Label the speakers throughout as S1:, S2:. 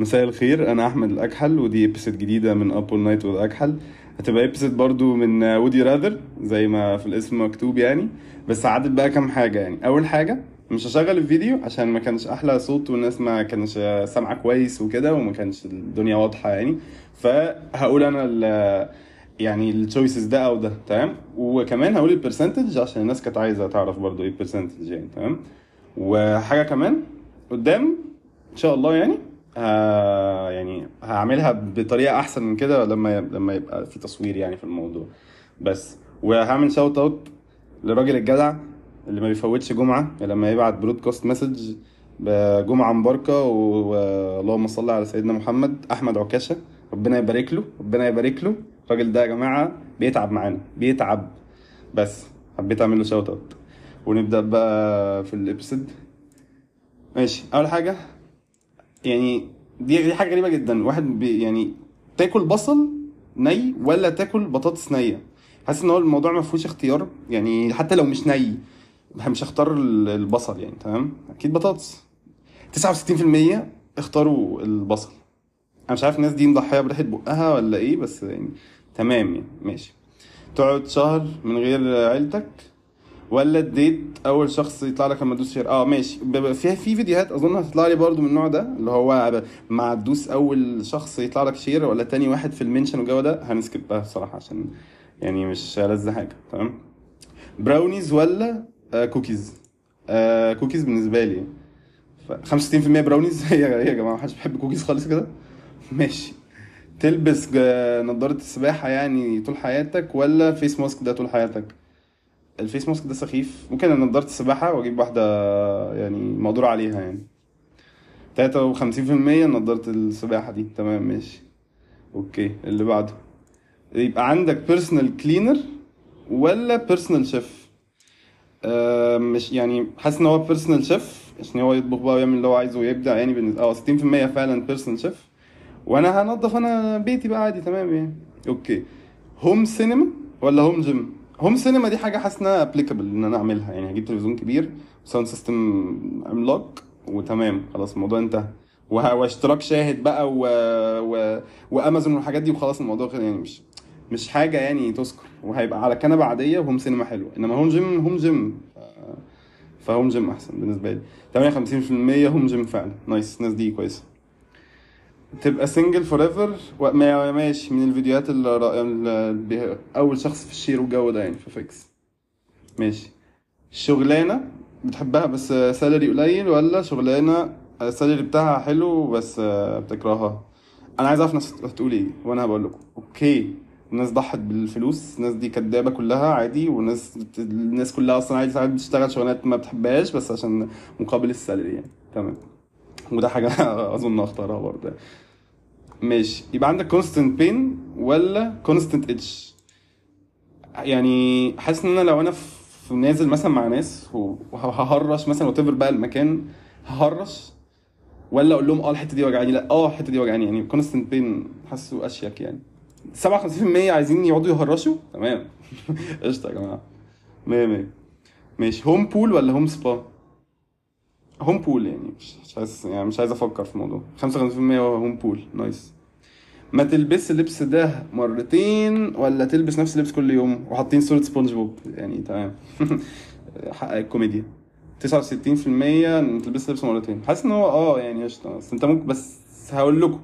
S1: مساء الخير أنا أحمد الأكحل ودي episode جديدة من a night with أكحل هتبقى episode برضو من Would You Rather زي ما في الاسم مكتوب يعني. بس عدت بقى كام حاجة يعني. أول حاجة مش هشغل الفيديو عشان ما كانش أحلى صوت والناس ما كانش سامعة كويس وكده وما كانش الدنيا واضحة يعني. فهقول أنا ال يعني ال choices ده أو ده تمام؟ وكمان هقول ال percentage عشان الناس كانت عايزة تعرف برضو إيه ال percentage يعني تمام؟ وحاجة كمان قدام إن شاء الله يعني. ها يعني هعملها بطريقة أحسن من كده لما لما يبقى في تصوير يعني في الموضوع. بس وهعمل shout out للراجل الجدع اللي ما بيفوتش جمعة لما يبعت broadcast message بجمعة مباركة واللهم صل على سيدنا محمد أحمد عكاشة. ربنا يبارك له ربنا يبارك له. الراجل ده يا جماعة بيتعب معانا بيتعب. بس حبيت أعمل له shout out ونبدأ بقى في ال episode ماشي أول حاجة يعني دي دي حاجة غريبة جدا. واحد بي يعني تاكل بصل ني ولا تاكل بطاطس نية؟ حاسس إن هو الموضوع ما فيهوش اختيار. يعني حتى لو مش ني مش هختار ال- البصل يعني تمام؟ أكيد بطاطس. 69% اختاروا البصل. أنا مش عارف الناس دي مضحية بريحة بقها ولا إيه بس يعني تمام يعني ماشي. تقعد شهر من غير عيلتك؟ ولا ت date اول شخص يطلع لك لما تدوس share؟ آه ماشي. بيبقى فيها في فيديوهات اظن هتطلع لي برضو من النوع ده اللي هو مع تدوس اول شخص يطلع لك share ولا تاني واحد في ال mention والجو ده هن skip ها بصراحة عشان يعني مش ألذ حاجة تمام؟ براونيز ولا آه كوكيز؟ آه كوكيز بالنسبة لي. ف 65% براونيز. هي يا جماعة محدش بيحب كوكيز خالص كده. ماشي. تلبس جا- نضارة السباحة يعني طول حياتك ولا face mask ده طول حياتك؟ ال face mask ده سخيف. ممكن نضارة السباحة وأجيب واحدة يعني مقدور عليها يعني. تلاتة وخمسين في المية نضارة السباحة دي. تمام ماشي. okay اللي بعده. يبقى عندك personal cleaner ولا personal chef آه مش يعني حاسس إن هو personal chef عشان هو يطبخ بقى ويعمل اللي هو عايزه ويبدع يعني بالنسبة آه 60% فعلا personal chef وأنا هنضف أنا بيتي بقى عادي تمام يعني. okay. home cinema ولا home gym home cinema دي حاجة حاسس إنها applicable إن أنا أعملها. يعني هجيب تلفزيون كبير و sound system عملاق وتمام خلاص الموضوع انتهى. واشتراك شاهد بقى و... و... وأمازون والحاجات دي وخلاص الموضوع يعني مش مش حاجة يعني تذكر. وهيبقى على كنبة عادية و home cinema حلوة. إنما home gym home gym. ف home gym أحسن بالنسبة لي. 58% home gym فعلا. nice. الناس دي كويسة. تبقى single forever ماشي من الفيديوهات اللي أول شخص في ال share والجو ده يعني في فيكس ماشي. شغلانة بتحبها بس salary قليل ولا شغلانة؟ ال salary بتاعها حلو بس بتكرهها؟ أنا عايز أعرف الناس هتقول إيه وأنا هقول لكم. okay. الناس ضحت بالفلوس الناس دي كدابة كلها عادي والناس الناس كلها أصلا عادي ساعات بتشتغل شغلانات ما بتحبهاش بس عشان مقابل ال salary يعني. تمام. وده حاجة أظن اختارها برضه. ماشي. يبقى عندك constant pain ولا constant itch يعني حاسس إن أنا لو أنا في نازل مثلا مع ناس وههرش مثلا وتفر بقى المكان ههرش ولا أقول لهم آه الحتة دي وجعاني؟ لا آه الحتة دي وجعاني. يعني constant pain حاسه أشيك يعني. 57% عايزين يقعدوا يهرشوا؟ تمام. قشطة يا جماعة. 100 100 ماشي. home pool ولا home spa home pool يعني مش عايز يعني مش عايز أفكر في الموضوع. 55% هو home pool nice. ما تلبس اللبس ده مرتين ولا تلبس نفس اللبس كل يوم وحاطين صورة سبونج بوب؟ يعني تمام. حق الكوميديا. 69% إن تلبس لبس مرتين. حاسس إن هو آه يعني قشطة. بس أنت ممكن بس هقول لكم.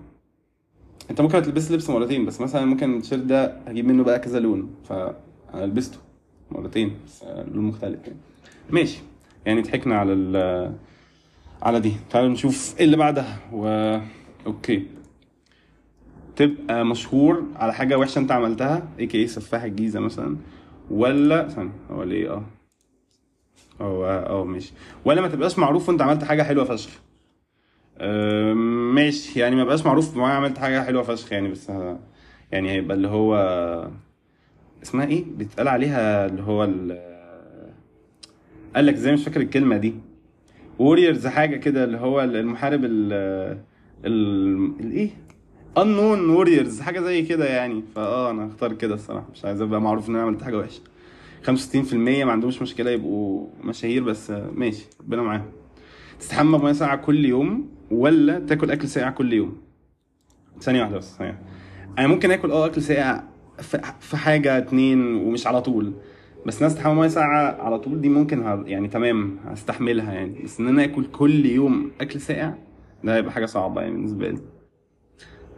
S1: أنت ممكن تلبس لبس مرتين بس مثلا ممكن التيشيرت ده هجيب منه بقى كذا لون فانا لبسته مرتين بس لون مختلف يعني. ماشي. يعني ضحكنا على ال على دي. تعالوا نشوف إيه اللي بعدها. و okay. تبقى مشهور على حاجة وحشة أنت عملتها AKA سفاح الجيزة مثلا ولا ثانية هو ليه؟ آه. هو آه ماشي. ولا ما تبقاش معروف وأنت عملت حاجة حلوة فشخ. ماشي. يعني ما بقاش معروف ما عملت حاجة حلوة فشخ يعني بس يعني هيبقى اللي هو اسمها إيه؟ بيتقال عليها اللي هو ال قال لك إزاي؟ مش فاكر الكلمة دي. ووريرز حاجة كده اللي هو المحارب ال ال الايه unknown warriors حاجة زي كده يعني. فآه أنا هختار كده الصراحة. مش عايز أبقى معروف إن أنا عملت حاجة وحشة. 65% ما عندهمش مشكلة يبقوا مشاهير بس ماشي. ربنا معاهم. تستحمى بمية ساقعة كل يوم ولا تاكل أكل ساقع كل يوم؟ ثانية واحدة بس ثانية أنا ممكن آكل آه أكل ساقع في حاجة اتنين ومش على طول. بس ناس تحمل مية ساقعة على طول دي ممكن ه... يعني تمام هستحملها يعني. بس إن أنا آكل كل يوم أكل ساقع ده هيبقى حاجة صعبة يعني بالنسبة لي.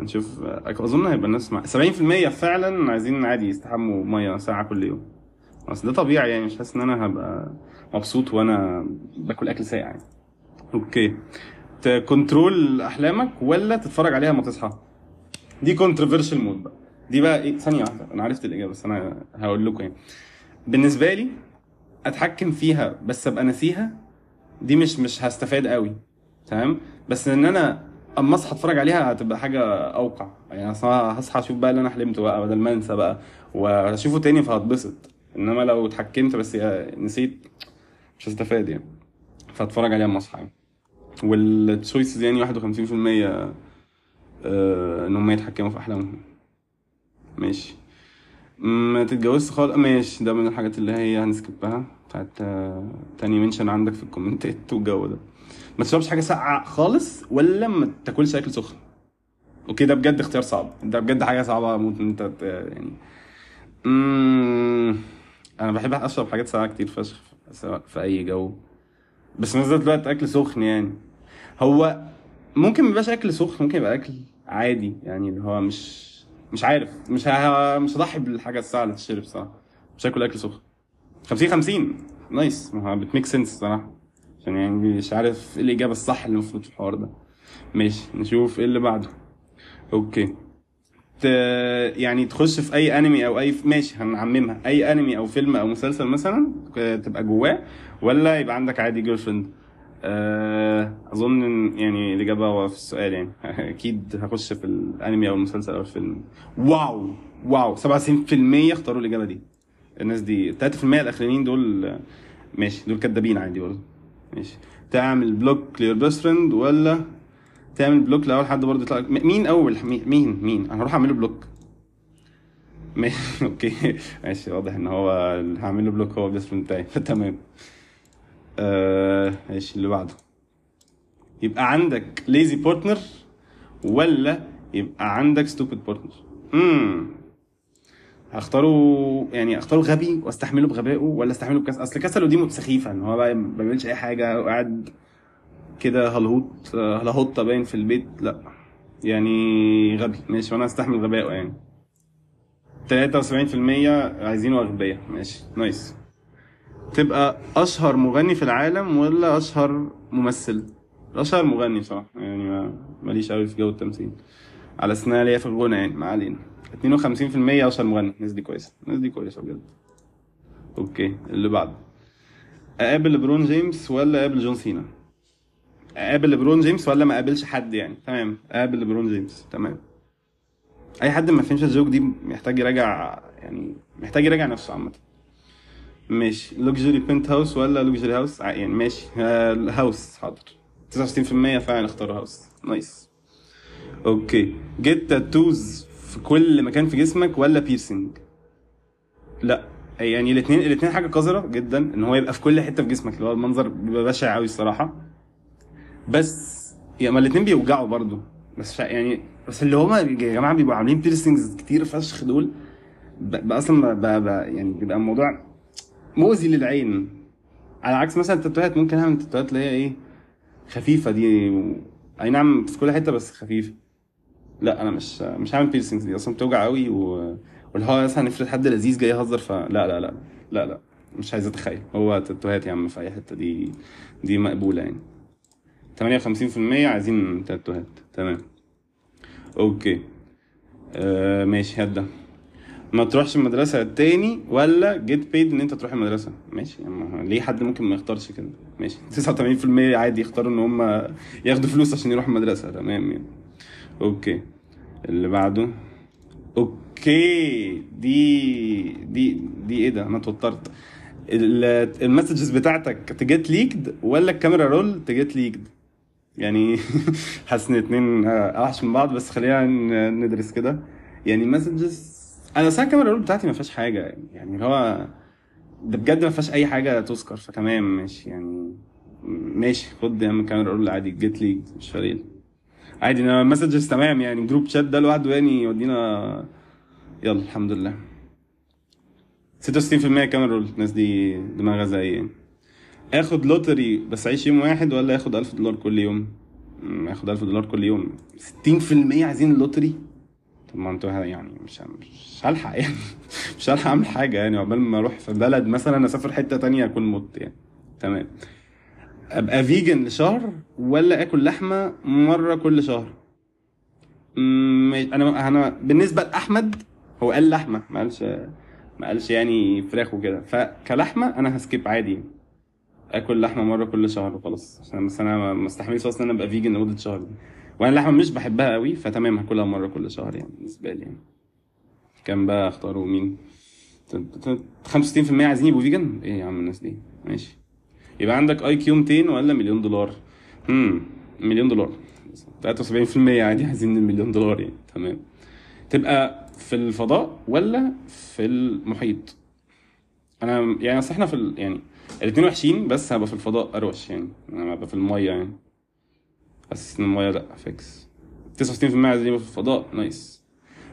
S1: هنشوف. أظن هيبقى الناس مع 70% فعلا عايزين عادي يستحموا مية ساقعة كل يوم. اصل ده طبيعي يعني مش حاسس إن أنا هبقى مبسوط وأنا باكل أكل ساقع يعني. okay. ت control أحلامك ولا تتفرج عليها لما تصحى؟ دي controversial موت بقى. دي بقى إيه؟ ثانية واحدة. أنا عرفت الإجابة بس أنا هقول لكم يعني. بالنسبة لي أتحكم فيها بس أبقى ناسيها دي مش مش هستفاد قوي تمام؟ بس إن أنا أما أصحى أتفرج عليها هتبقى حاجة أوقع. يعني هصحى أشوف بقى اللي أنا حلمته بقى بدل ما أنسى بقى واشوفه تاني فهتبسط. إنما لو اتحكمت بس نسيت مش هستفاد يعني. فأتفرج عليها أما أصحى يعني. وال choices يعني 51% آه، ان هم يتحكموا في أحلامهم. ماشي. ما تتجوزش خالص. ماشي. ده من الحاجات اللي هي هن skip ها بتاعت آه، تاني mention عندك في الكومنتات والجو ده. ما تشربش حاجة ساقعة خالص ولا ما تاكلش أكل سخن. okay ده بجد اختيار صعب. ده بجد حاجة صعبة موت إن أنت يعني. أنا بحب أشرب حاجات ساقعة كتير فشخ سواء في أي جو. بس نفس الوقت أكل سخن يعني. هو ممكن ما يبقاش أكل سخن ممكن يبقى أكل عادي. يعني اللي هو مش مش عارف. مش ه... مش هضحي بالحاجة الساقعة اللي تشرب صراحة مش هاكل أكل سخن. 50 50 nice ما بت make sense صراحة. عشان يعني مش عارف إيه الإجابة الصح اللي المفروض في الحوار ده. ماشي. نشوف إيه اللي بعده. okay. ت... يعني تخش في أي أنمي أو أي ماشي. هنعممها. أي أنمي أو فيلم أو مسلسل مثلا تبقى جواه ولا يبقى عندك عادي girlfriend أظن إن يعني الإجابة هو في السؤال يعني. أكيد هخش في الأنمي أو المسلسل أو الفيلم. واو! واو! 97% اختاروا الإجابة دي. الناس دي 3% الأخرانيين دول ماشي دول كدابين عادي برضه. ماشي. تعمل block ل your best friend ولا تعمل block لأول حد برضه يطلع مين أول؟ مين؟ مين؟ أنا هروح له block ماشي okay. ماشي واضح إن هو هعمل له block هو ال best friend بتاعي. تمام. آه ماشي اللي بعده؟ يبقى عندك lazy partner ولا يبقى عندك stupid partner امم هختاره يعني اختاره غبي واستحمله بغبائه ولا استحمله بكسل؟ أصل كسله دي سخيفه إن هو بقى ما بيعملش أي حاجة وقاعد كده هلهوط هلهوطة باين في البيت لأ. يعني غبي ماشي وأنا استحمل غبائه يعني. 73% عايزينه أغبياء ماشي nice. تبقى أشهر مغني في العالم ولا أشهر ممثل؟ أشهر مغني بصراحة يعني ما ماليش قوي في جو التمثيل. على أنا ليا في الغنى يعني ما علينا. 52% أشهر مغني. الناس دي كويسة الناس دي كويسة بجد. okay اللي بعده. أقابل ليبرون جيمس ولا أقابل جون سينا؟ أقابل ليبرون جيمس ولا ما أقابلش حد يعني. تمام أقابل ليبرون جيمس. تمام. أي حد ما فهمش ال joke دي محتاج يراجع يعني محتاج يراجع نفسه عامة. ماشي. luxury penthouse ولا luxury house يعني ماشي. آه، house حاضر. 69% فعلا اختاروا house nice okay get tattoos في كل مكان في جسمك ولا piercing لا. يعني الاثنين الاثنين حاجة قذرة جدا إن هو يبقى في كل حتة في جسمك. اللي هو المنظر بيبقى بشع قوي الصراحة. بس يعني ما الاثنين بيوجعوا برضو. بس يعني بس اللي هما يا جماعة بيبقوا عاملين بيرسينجز كتير فشخ دول. بقى أصلا ب- ب- ب- يعني بيبقى الموضوع مؤذي للعين. على عكس مثلا التاتوهات ممكن أعمل التاتوهات اللي هي إيه؟ خفيفة دي. أي نعم في كل حتة بس خفيفة. لا أنا مش مش هعمل piercings دي. أصلا بتوجع قوي و... واللي هو مثلا افرض حد لذيذ جاي يهزر فلا لا لا لا لا مش عايز أتخيل. هو تاتوهات يا عم في أي حتة. دي دي مقبولة يعني. 58% عايزين تاتوهات. تمام. okay. آه ماشي. هات ده. ما تروحش المدرسة تاني ولا get paid إن أنت تروح المدرسة؟ ماشي يعني ليه حد ممكن ما يختارش كده؟ ماشي 89% عادي يختاروا إن هم ياخدوا فلوس عشان يروحوا المدرسة تمام يعني. okay اللي بعده. okay دي دي دي إيه ده؟ أنا اتوترت. ال- ال messages بتاعتك ت get leaked ولا ال camera roll ت get leaked يعني حاسس إن اتنين أوحش من بعض بس خلينا ندرس كده. يعني messages أنا أصلا ال camera roll بتاعتي ما فيهاش حاجة يعني اللي هو ده بجد ما فيهاش أي حاجة تذكر فتمام ماشي يعني ماشي خد يا عم camera roll عادي get leaked مش فارق. عادي أنا messages تمام يعني group chat ده لوحده يعني يودينا. يلا الحمد لله. 66% camera roll الناس دي دماغها زي يعني آخد lottery بس أعيش يوم واحد ولا آخد 1000 دولار كل يوم؟ آخد 1000 دولار كل يوم. 60% عايزين ال lottery طب ما أنتوا يعني مش مش هلحق يعني. مش هلحق اعمل حاجة يعني عقبال ما أروح في بلد مثلا اسافر حتة تانية اكون مت يعني. تمام. ابقى vegan لشهر ولا آكل لحمة مرة كل شهر؟ أنا أنا بالنسبة لأحمد هو قال لحمة ما قالش ما قالش يعني فراخ وكده. فكلحمة أنا ه skip عادي آكل لحمة مرة كل شهر وخلاص. عشان بس أنا ما ما استحملش أصلا إن أنا أبقى vegan لمدة شهر. دي وأنا اللحمة مش بحبها قوي فتمام هاكلها مرة كل شهر يعني بالنسبة لي يعني. كان بقى اختاروا مين؟ ت- ت- 65% عايزين يبقوا vegan؟ إيه يا عم الناس دي؟ ماشي. يبقى عندك IQ 200 ولا مليون دولار؟ امم مليون دولار. 73% عادي عايزين المليون دولار يعني تمام. تبقى في الفضاء ولا في المحيط؟ أنا يعني أصل إحنا في ال... يعني الاتنين وحشين بس هبقى في الفضاء أروش يعني أنا هبقى في المية يعني. حاسس إن الميه لا فكس 69% عايزين يبقوا في الفضاء. nice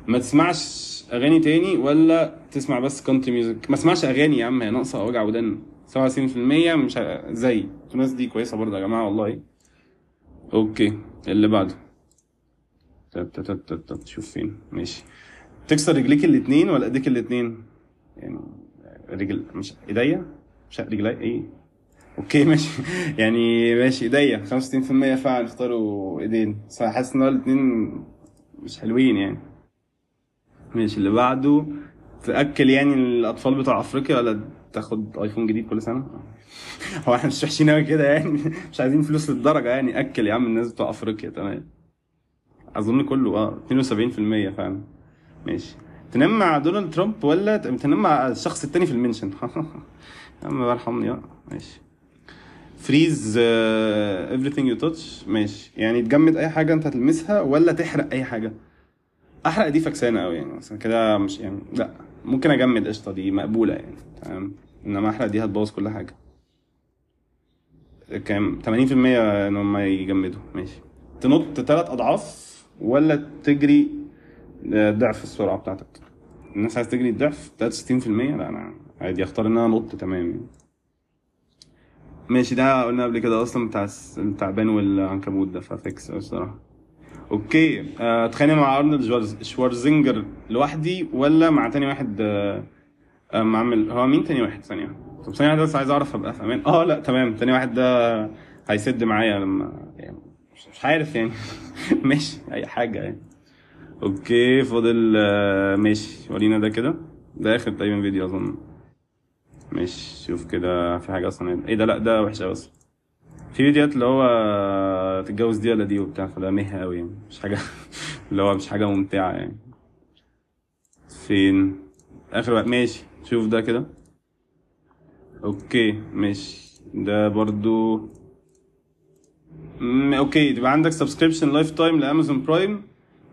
S1: ما تسمعش أغاني تاني ولا تسمع بس country music ما تسمعش أغاني يا عم هي ناقصة وجع ودن. 67% مش. زي. الناس دي كويسة برضه يا جماعة والله. okay. اللي بعده. تت- تت- تت- تت- شوف فين. ماشي. تكسر رجليك الاتنين ولا إيديك الاتنين؟ يعني رجل مش إيديا؟ مش رجلي إيه؟ okay ماشي. يعني ماشي ايديا. 65% فعلا اختاروا ايدين. بس حاسس إن هو الاتنين مش حلوين يعني. ماشي اللي بعده تاكل يعني الأطفال بتوع أفريقيا ولا تاخد آيفون جديد كل سنة؟ هو إحنا مش وحشين قوي كده يعني. مش عايزين فلوس للدرجة يعني. أكل يا عم الناس بتوع أفريقيا تمام. أظن كله آه 72% فعلا. ماشي. تنام مع دونالد ترامب ولا تنام مع الشخص التاني في المنشن؟ يا عم ارحمني بقى ماشي. فريز everything يو تاتش ماشي. يعني تجمد أي حاجة أنت هتلمسها ولا تحرق أي حاجة. أحرق دي فكسانة قوي يعني. مثلا كده مش يعني لأ. ممكن أجمد قشطة دي مقبولة يعني. تمام. إنما أحرق دي هتبوظ كل حاجة. كام؟ 80% إن هم يجمدوا. ماشي. تنط ثلاث أضعاف ولا تجري ضعف السرعة بتاعتك؟ الناس عايز تجري الضعف 63% لأ أنا عادي. أختار إن أنا أنط تمام. يعني. ماشي ده قلنا قبل كده أصلا بتاع التعبان والعنكبوت ده ففيكس الصراحة. أوكي آه، اتخانق مع أرنولد شوارز- شوارزنجر لوحدي ولا مع تاني واحد آه، آه، معمل هو مين تاني واحد؟ ثانية. طب ثانية بس عايز أعرف أبقى في أمان آه لا تمام. تاني واحد ده هيسد معايا لما يعني مش عارف يعني. ماشي أي حاجة يعني. أوكي فاضل ماشي. ورينا ده كده. ده آخر تقريبا فيديو أظن. ماشي شوف كده في حاجة أصلا. إيه ده؟ لأ ده وحش قوي أصلا. في فيديوهات اللي هو تتجوز دي ولا دي وبتاع فده مه قوي يعني. مش حاجة اللي هو مش حاجة ممتعة يعني. فين؟ آخر وقت ماشي شوف ده كده. okay ماشي. ده برضو. مم، okay تبقى عندك subscription lifetime لأمازون برايم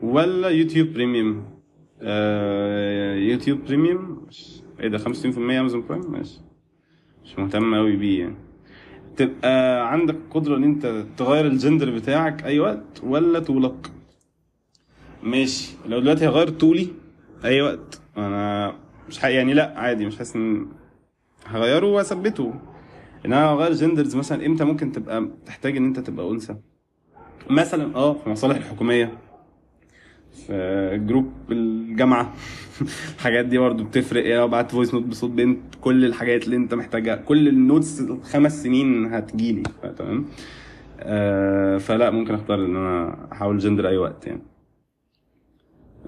S1: ولا YouTube Premium آه YouTube Premium إيه ده 65% Amazon Prime؟ ماشي. مش مهتم قوي بيه يعني. تبقى عندك قدرة إن أنت تغير الجندر بتاعك أي وقت ولا طولك ماشي. لو دلوقتي هغير طولي أي وقت أنا مش. يعني لأ عادي مش حاسس إن هغيره وأثبته. إن أنا أغير genders مثلا إمتى ممكن تبقى تحتاج إن أنت تبقى أنثى؟ مثلا آه في المصالح الحكومية. في group الجامعة. الحاجات دي برضه بتفرق. يعني لو بعت voice note بصوت بنت كل الحاجات اللي انت محتاجها كل ال notes الخمس سنين هتجيلي. تمام؟ آه فلا ممكن أختار إن أنا أحاول جندر أي وقت يعني.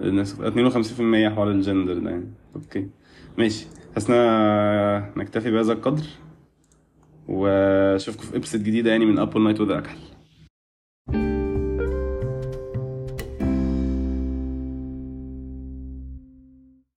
S1: الناس 52% حوار الجندر ده يعني. okay. ماشي. حاسس نكتفي بهذا القدر وأشوفكم في ابسط جديدة يعني من ابل نايت وذا اكحل